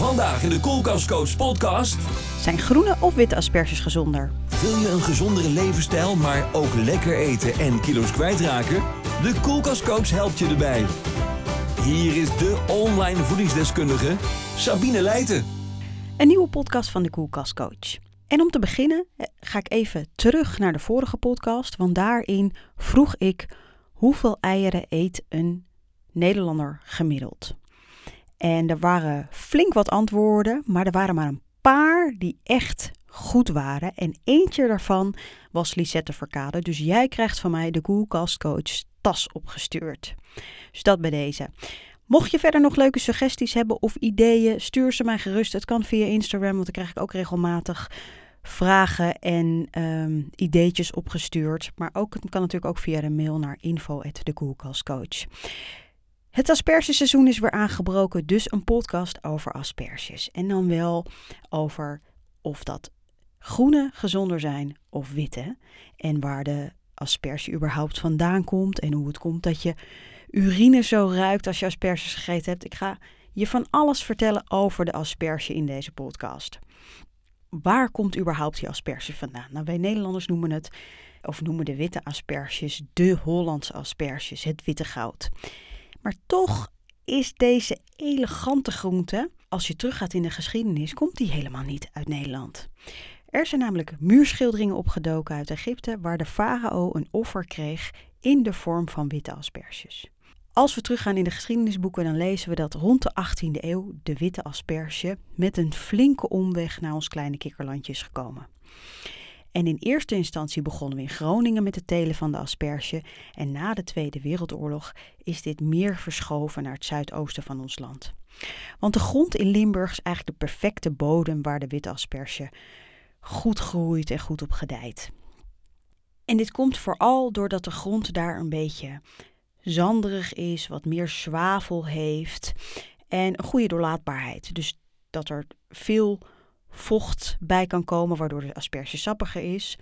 Vandaag in de Koelkastcoach podcast. Zijn groene of witte asperges gezonder? Wil je een gezondere levensstijl, maar ook lekker eten en kilo's kwijtraken? De Koelkastcoach helpt je erbij. Hier is de online voedingsdeskundige Sabine Leijten. Een nieuwe podcast van de Koelkastcoach. En om te beginnen eh, ga ik even terug naar de vorige podcast, want daarin vroeg ik hoeveel eieren eet een Nederlander gemiddeld. En er waren flink wat antwoorden, maar er waren maar een paar die echt goed waren. En eentje daarvan was Lisette Verkade. Dus jij krijgt van mij de Coolcast Coach tas opgestuurd. Dus dat bij deze. Mocht je verder nog leuke suggesties hebben of ideeën, stuur ze mij gerust. Het kan via Instagram, want dan krijg ik ook regelmatig vragen en um, ideetjes opgestuurd. Maar ook, het kan natuurlijk ook via de mail naar info@decoolcastcoach. Het aspergeseizoen is weer aangebroken, dus een podcast over asperges. En dan wel over of dat groene gezonder zijn of witte. En waar de asperge überhaupt vandaan komt. En hoe het komt dat je urine zo ruikt als je asperges gegeten hebt. Ik ga je van alles vertellen over de asperge in deze podcast. Waar komt überhaupt die asperge vandaan? Nou, wij Nederlanders noemen het, of noemen de witte asperges, de Hollandse asperges, het witte goud. Maar toch is deze elegante groente, als je teruggaat in de geschiedenis, komt die helemaal niet uit Nederland. Er zijn namelijk muurschilderingen opgedoken uit Egypte waar de farao een offer kreeg in de vorm van witte asperges. Als we teruggaan in de geschiedenisboeken, dan lezen we dat rond de 18e eeuw de witte asperge met een flinke omweg naar ons kleine kikkerlandje is gekomen. En in eerste instantie begonnen we in Groningen met het telen van de asperge. En na de Tweede Wereldoorlog is dit meer verschoven naar het zuidoosten van ons land. Want de grond in Limburg is eigenlijk de perfecte bodem waar de witte asperge goed groeit en goed op gedijt. En dit komt vooral doordat de grond daar een beetje zanderig is, wat meer zwavel heeft en een goede doorlaatbaarheid. Dus dat er veel vocht bij kan komen, waardoor de asperge sappiger is.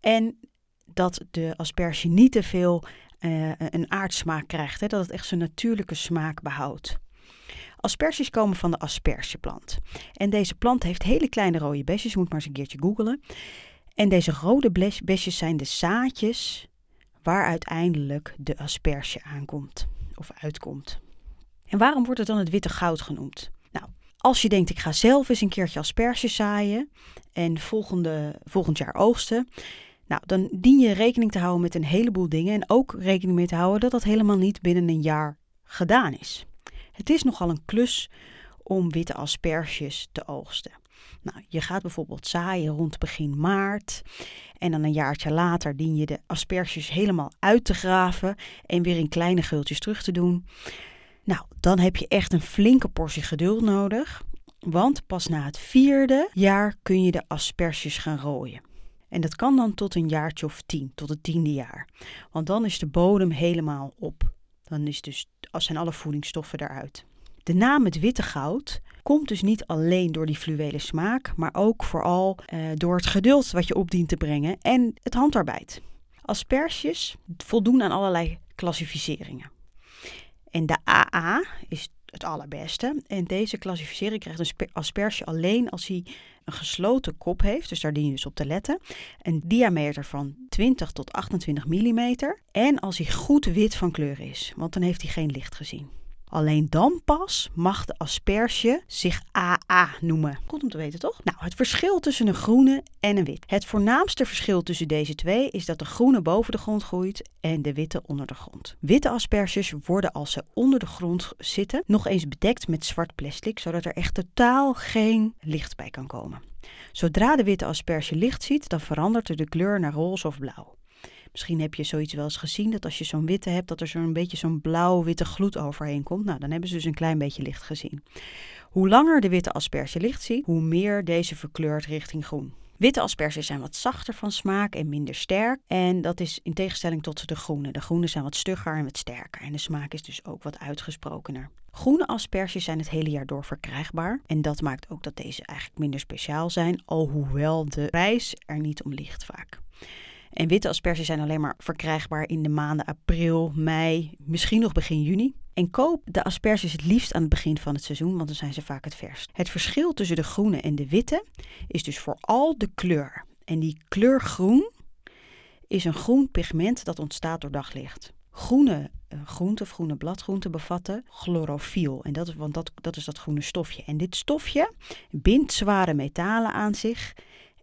En dat de asperge niet te veel uh, een aardsmaak krijgt, hè, dat het echt zijn natuurlijke smaak behoudt. Asperges komen van de aspergeplant. En deze plant heeft hele kleine rode besjes, je moet maar eens een keertje googelen. En deze rode besjes zijn de zaadjes waar uiteindelijk de asperge aankomt of uitkomt. En waarom wordt het dan het witte goud genoemd? Als je denkt, ik ga zelf eens een keertje asperges zaaien en volgende, volgend jaar oogsten. Nou, dan dien je rekening te houden met een heleboel dingen. En ook rekening mee te houden dat dat helemaal niet binnen een jaar gedaan is. Het is nogal een klus om witte asperges te oogsten. Nou, je gaat bijvoorbeeld zaaien rond begin maart. En dan een jaartje later dien je de asperges helemaal uit te graven en weer in kleine gultjes terug te doen. Nou, dan heb je echt een flinke portie geduld nodig. Want pas na het vierde jaar kun je de asperges gaan rooien. En dat kan dan tot een jaartje of tien, tot het tiende jaar. Want dan is de bodem helemaal op. Dan is dus, zijn alle voedingsstoffen eruit. De naam het witte goud komt dus niet alleen door die fluwele smaak, maar ook vooral eh, door het geduld wat je op dient te brengen en het handarbeid. Asperges voldoen aan allerlei klassificeringen. En de AA is het allerbeste. En deze klassificering krijgt een asperge alleen als hij een gesloten kop heeft. Dus daar dien je dus op te letten. Een diameter van 20 tot 28 mm. En als hij goed wit van kleur is. Want dan heeft hij geen licht gezien. Alleen dan pas mag de asperge zich AA noemen. Goed om te weten, toch? Nou, het verschil tussen een groene en een wit. Het voornaamste verschil tussen deze twee is dat de groene boven de grond groeit en de witte onder de grond. Witte asperges worden als ze onder de grond zitten nog eens bedekt met zwart plastic, zodat er echt totaal geen licht bij kan komen. Zodra de witte asperge licht ziet, dan verandert er de kleur naar roze of blauw. Misschien heb je zoiets wel eens gezien, dat als je zo'n witte hebt, dat er zo'n beetje zo'n blauw-witte gloed overheen komt. Nou, dan hebben ze dus een klein beetje licht gezien. Hoe langer de witte asperge licht ziet, hoe meer deze verkleurt richting groen. Witte asperges zijn wat zachter van smaak en minder sterk. En dat is in tegenstelling tot de groene. De groene zijn wat stugger en wat sterker. En de smaak is dus ook wat uitgesprokener. Groene asperges zijn het hele jaar door verkrijgbaar. En dat maakt ook dat deze eigenlijk minder speciaal zijn. Alhoewel de prijs er niet om ligt vaak. En witte asperges zijn alleen maar verkrijgbaar in de maanden april, mei, misschien nog begin juni. En koop de asperges het liefst aan het begin van het seizoen, want dan zijn ze vaak het verst. Het verschil tussen de groene en de witte is dus vooral de kleur. En die kleur groen is een groen pigment dat ontstaat door daglicht. Groene uh, groenten of groene bladgroenten bevatten chlorofiel. En dat want dat is dat groene stofje. En dit stofje bindt zware metalen aan zich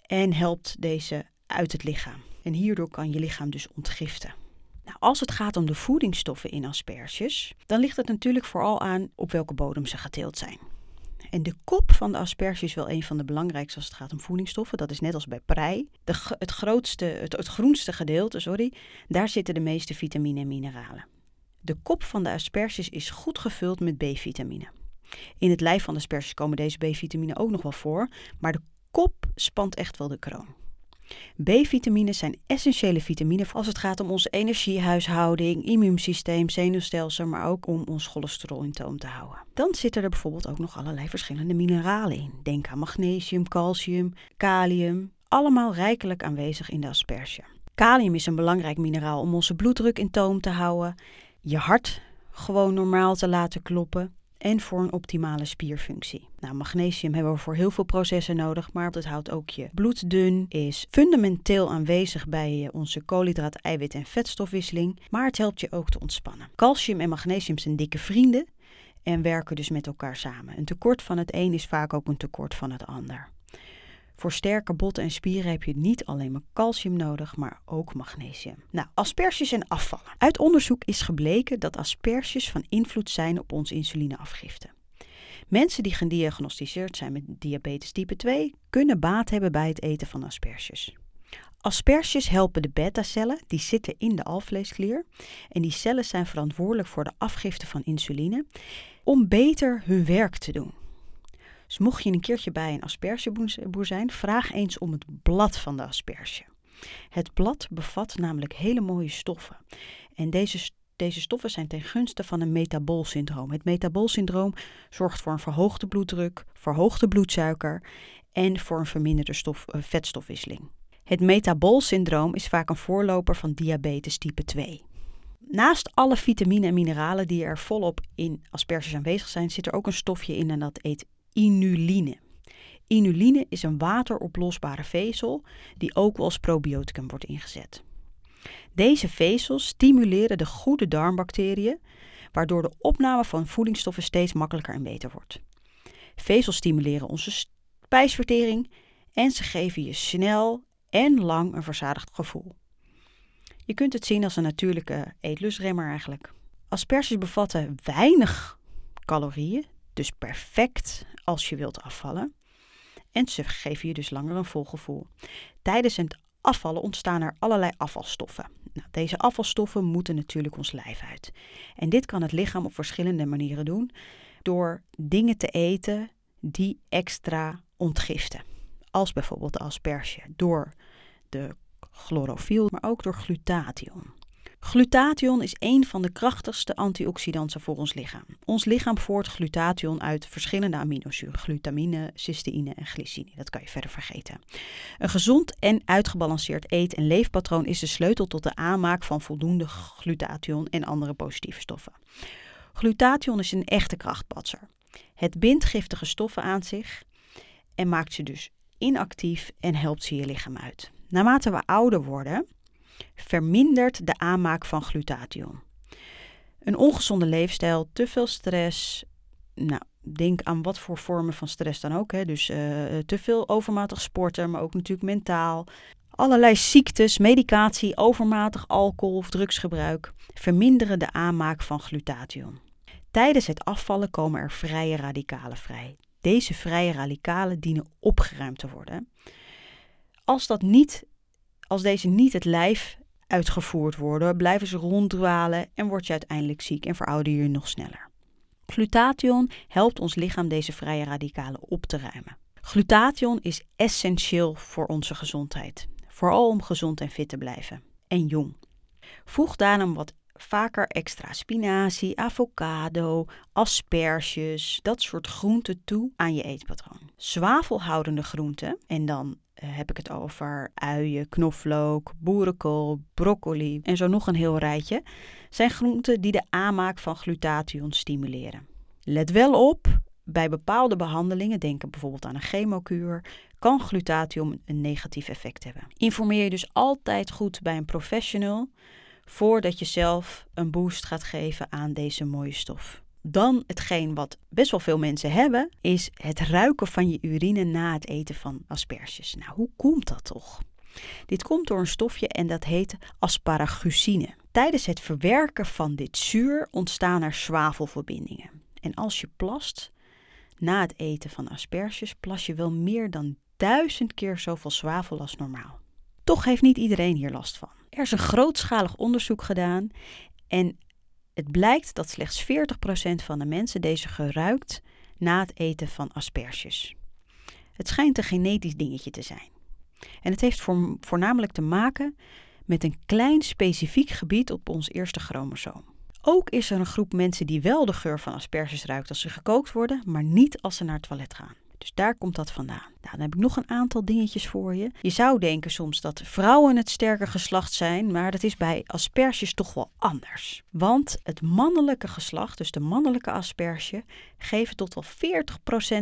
en helpt deze uit het lichaam. En hierdoor kan je lichaam dus ontgiften. Nou, als het gaat om de voedingsstoffen in asperges, dan ligt het natuurlijk vooral aan op welke bodem ze geteeld zijn. En de kop van de asperge is wel een van de belangrijkste als het gaat om voedingsstoffen. Dat is net als bij prei. De, het, grootste, het, het groenste gedeelte, sorry, daar zitten de meeste vitamine en mineralen. De kop van de asperges is goed gevuld met B-vitamine. In het lijf van de asperges komen deze B-vitamine ook nog wel voor, maar de kop spant echt wel de kroon. B-vitamines zijn essentiële vitamine als het gaat om onze energiehuishouding, immuunsysteem, zenuwstelsel, maar ook om ons cholesterol in toom te houden. Dan zitten er bijvoorbeeld ook nog allerlei verschillende mineralen in. Denk aan magnesium, calcium, kalium, allemaal rijkelijk aanwezig in de asperge. Kalium is een belangrijk mineraal om onze bloeddruk in toom te houden, je hart gewoon normaal te laten kloppen en voor een optimale spierfunctie. Nou, magnesium hebben we voor heel veel processen nodig, maar het houdt ook je bloed dun, is fundamenteel aanwezig bij onze koolhydraat, eiwit en vetstofwisseling, maar het helpt je ook te ontspannen. Calcium en magnesium zijn dikke vrienden en werken dus met elkaar samen. Een tekort van het een is vaak ook een tekort van het ander. Voor sterke botten en spieren heb je niet alleen maar calcium nodig, maar ook magnesium. Nou, asperges en afvallen. Uit onderzoek is gebleken dat asperges van invloed zijn op onze insulineafgifte. Mensen die gediagnosticeerd zijn met diabetes type 2 kunnen baat hebben bij het eten van asperges. Asperges helpen de beta-cellen, die zitten in de alvleesklier. En die cellen zijn verantwoordelijk voor de afgifte van insuline, om beter hun werk te doen. Dus mocht je een keertje bij een aspergeboer zijn, vraag eens om het blad van de asperge. Het blad bevat namelijk hele mooie stoffen. En deze, deze stoffen zijn ten gunste van een metabolsyndroom. Het metabolsyndroom zorgt voor een verhoogde bloeddruk, verhoogde bloedsuiker en voor een verminderde stof, uh, vetstofwisseling. Het metabolsyndroom is vaak een voorloper van diabetes type 2. Naast alle vitamine en mineralen die er volop in asperges aanwezig zijn, zit er ook een stofje in en dat heet inuline. Inuline is een wateroplosbare vezel die ook als probioticum wordt ingezet. Deze vezels stimuleren de goede darmbacteriën, waardoor de opname van voedingsstoffen steeds makkelijker en beter wordt. Vezels stimuleren onze spijsvertering en ze geven je snel en lang een verzadigd gevoel. Je kunt het zien als een natuurlijke eetlustremmer eigenlijk. Asperges bevatten weinig calorieën, dus perfect als je wilt afvallen. En ze geven je dus langer een vol gevoel. Tijdens het afvallen ontstaan er allerlei afvalstoffen. Nou, deze afvalstoffen moeten natuurlijk ons lijf uit. En dit kan het lichaam op verschillende manieren doen door dingen te eten die extra ontgiften. Als bijvoorbeeld de asperge, door de chlorofiel, maar ook door glutathion. Glutathion is een van de krachtigste antioxidanten voor ons lichaam. Ons lichaam voert glutathion uit verschillende aminozuren: glutamine, cysteïne en glycine. Dat kan je verder vergeten. Een gezond en uitgebalanceerd eet- en leefpatroon is de sleutel tot de aanmaak van voldoende glutathion en andere positieve stoffen. Glutathion is een echte krachtpatser. Het bindt giftige stoffen aan zich en maakt ze dus inactief en helpt ze je lichaam uit. Naarmate we ouder worden, vermindert de aanmaak van glutathion. Een ongezonde leefstijl, te veel stress, nou, denk aan wat voor vormen van stress dan ook. Hè. Dus uh, te veel overmatig sporten, maar ook natuurlijk mentaal. Allerlei ziektes, medicatie, overmatig alcohol of drugsgebruik verminderen de aanmaak van glutathion. Tijdens het afvallen komen er vrije radicalen vrij. Deze vrije radicalen dienen opgeruimd te worden. Als dat niet als deze niet het lijf uitgevoerd worden, blijven ze ronddwalen en word je uiteindelijk ziek en verouder je nog sneller. Glutathion helpt ons lichaam deze vrije radicalen op te ruimen. Glutathion is essentieel voor onze gezondheid, vooral om gezond en fit te blijven en jong. Voeg daarom wat vaker extra spinazie, avocado, asperges, dat soort groenten toe aan je eetpatroon. Zwavelhoudende groenten, en dan heb ik het over uien, knoflook, boerenkool, broccoli en zo nog een heel rijtje, zijn groenten die de aanmaak van glutathion stimuleren. Let wel op, bij bepaalde behandelingen, denk bijvoorbeeld aan een chemokuur, kan glutathion een negatief effect hebben. Informeer je dus altijd goed bij een professional voordat je zelf een boost gaat geven aan deze mooie stof. Dan hetgeen wat best wel veel mensen hebben, is het ruiken van je urine na het eten van asperges. Nou, hoe komt dat toch? Dit komt door een stofje en dat heet asparagusine. Tijdens het verwerken van dit zuur ontstaan er zwavelverbindingen. En als je plast, na het eten van asperges, plas je wel meer dan duizend keer zoveel zwavel als normaal. Toch heeft niet iedereen hier last van. Er is een grootschalig onderzoek gedaan en het blijkt dat slechts 40% van de mensen deze geruikt na het eten van asperges. Het schijnt een genetisch dingetje te zijn. En het heeft voornamelijk te maken met een klein specifiek gebied op ons eerste chromosoom. Ook is er een groep mensen die wel de geur van asperges ruikt als ze gekookt worden, maar niet als ze naar het toilet gaan. Dus daar komt dat vandaan. Nou, dan heb ik nog een aantal dingetjes voor je. Je zou denken soms dat vrouwen het sterke geslacht zijn, maar dat is bij asperges toch wel anders. Want het mannelijke geslacht, dus de mannelijke asperge, geeft tot wel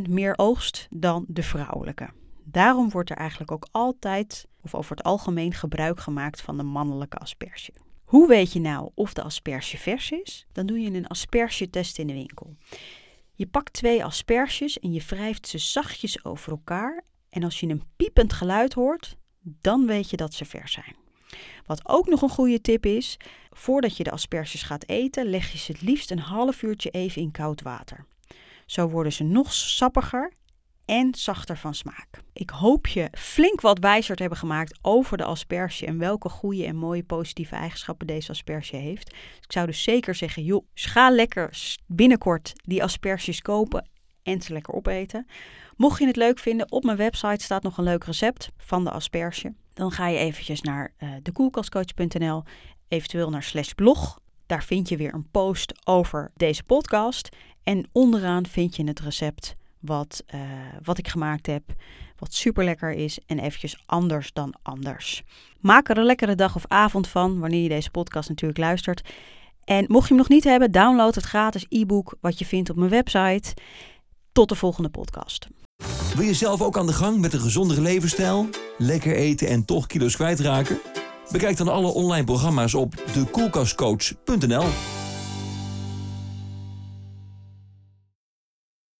40% meer oogst dan de vrouwelijke. Daarom wordt er eigenlijk ook altijd, of over het algemeen, gebruik gemaakt van de mannelijke asperge. Hoe weet je nou of de asperge vers is? Dan doe je een aspergetest in de winkel. Je pakt twee asperges en je wrijft ze zachtjes over elkaar. En als je een piepend geluid hoort, dan weet je dat ze vers zijn. Wat ook nog een goede tip is, voordat je de asperges gaat eten, leg je ze het liefst een half uurtje even in koud water. Zo worden ze nog sappiger en zachter van smaak. Ik hoop je flink wat wijzer te hebben gemaakt over de asperge en welke goede en mooie positieve eigenschappen deze asperge heeft. Dus ik zou dus zeker zeggen, joh, ga lekker binnenkort die asperges kopen en ze lekker opeten. Mocht je het leuk vinden, op mijn website staat nog een leuk recept van de asperge. Dan ga je eventjes naar uh, dekoelkastcoach.nl, eventueel naar slash blog. Daar vind je weer een post over deze podcast. En onderaan vind je het recept wat, uh, wat ik gemaakt heb. Wat super lekker is en eventjes anders dan anders. Maak er een lekkere dag of avond van, wanneer je deze podcast natuurlijk luistert. En mocht je hem nog niet hebben, download het gratis e-book wat je vindt op mijn website. Tot de volgende podcast. Wil je zelf ook aan de gang met een gezondere levensstijl? Lekker eten en toch kilo's kwijtraken? Bekijk dan alle online programma's op dekoelkastcoach.nl.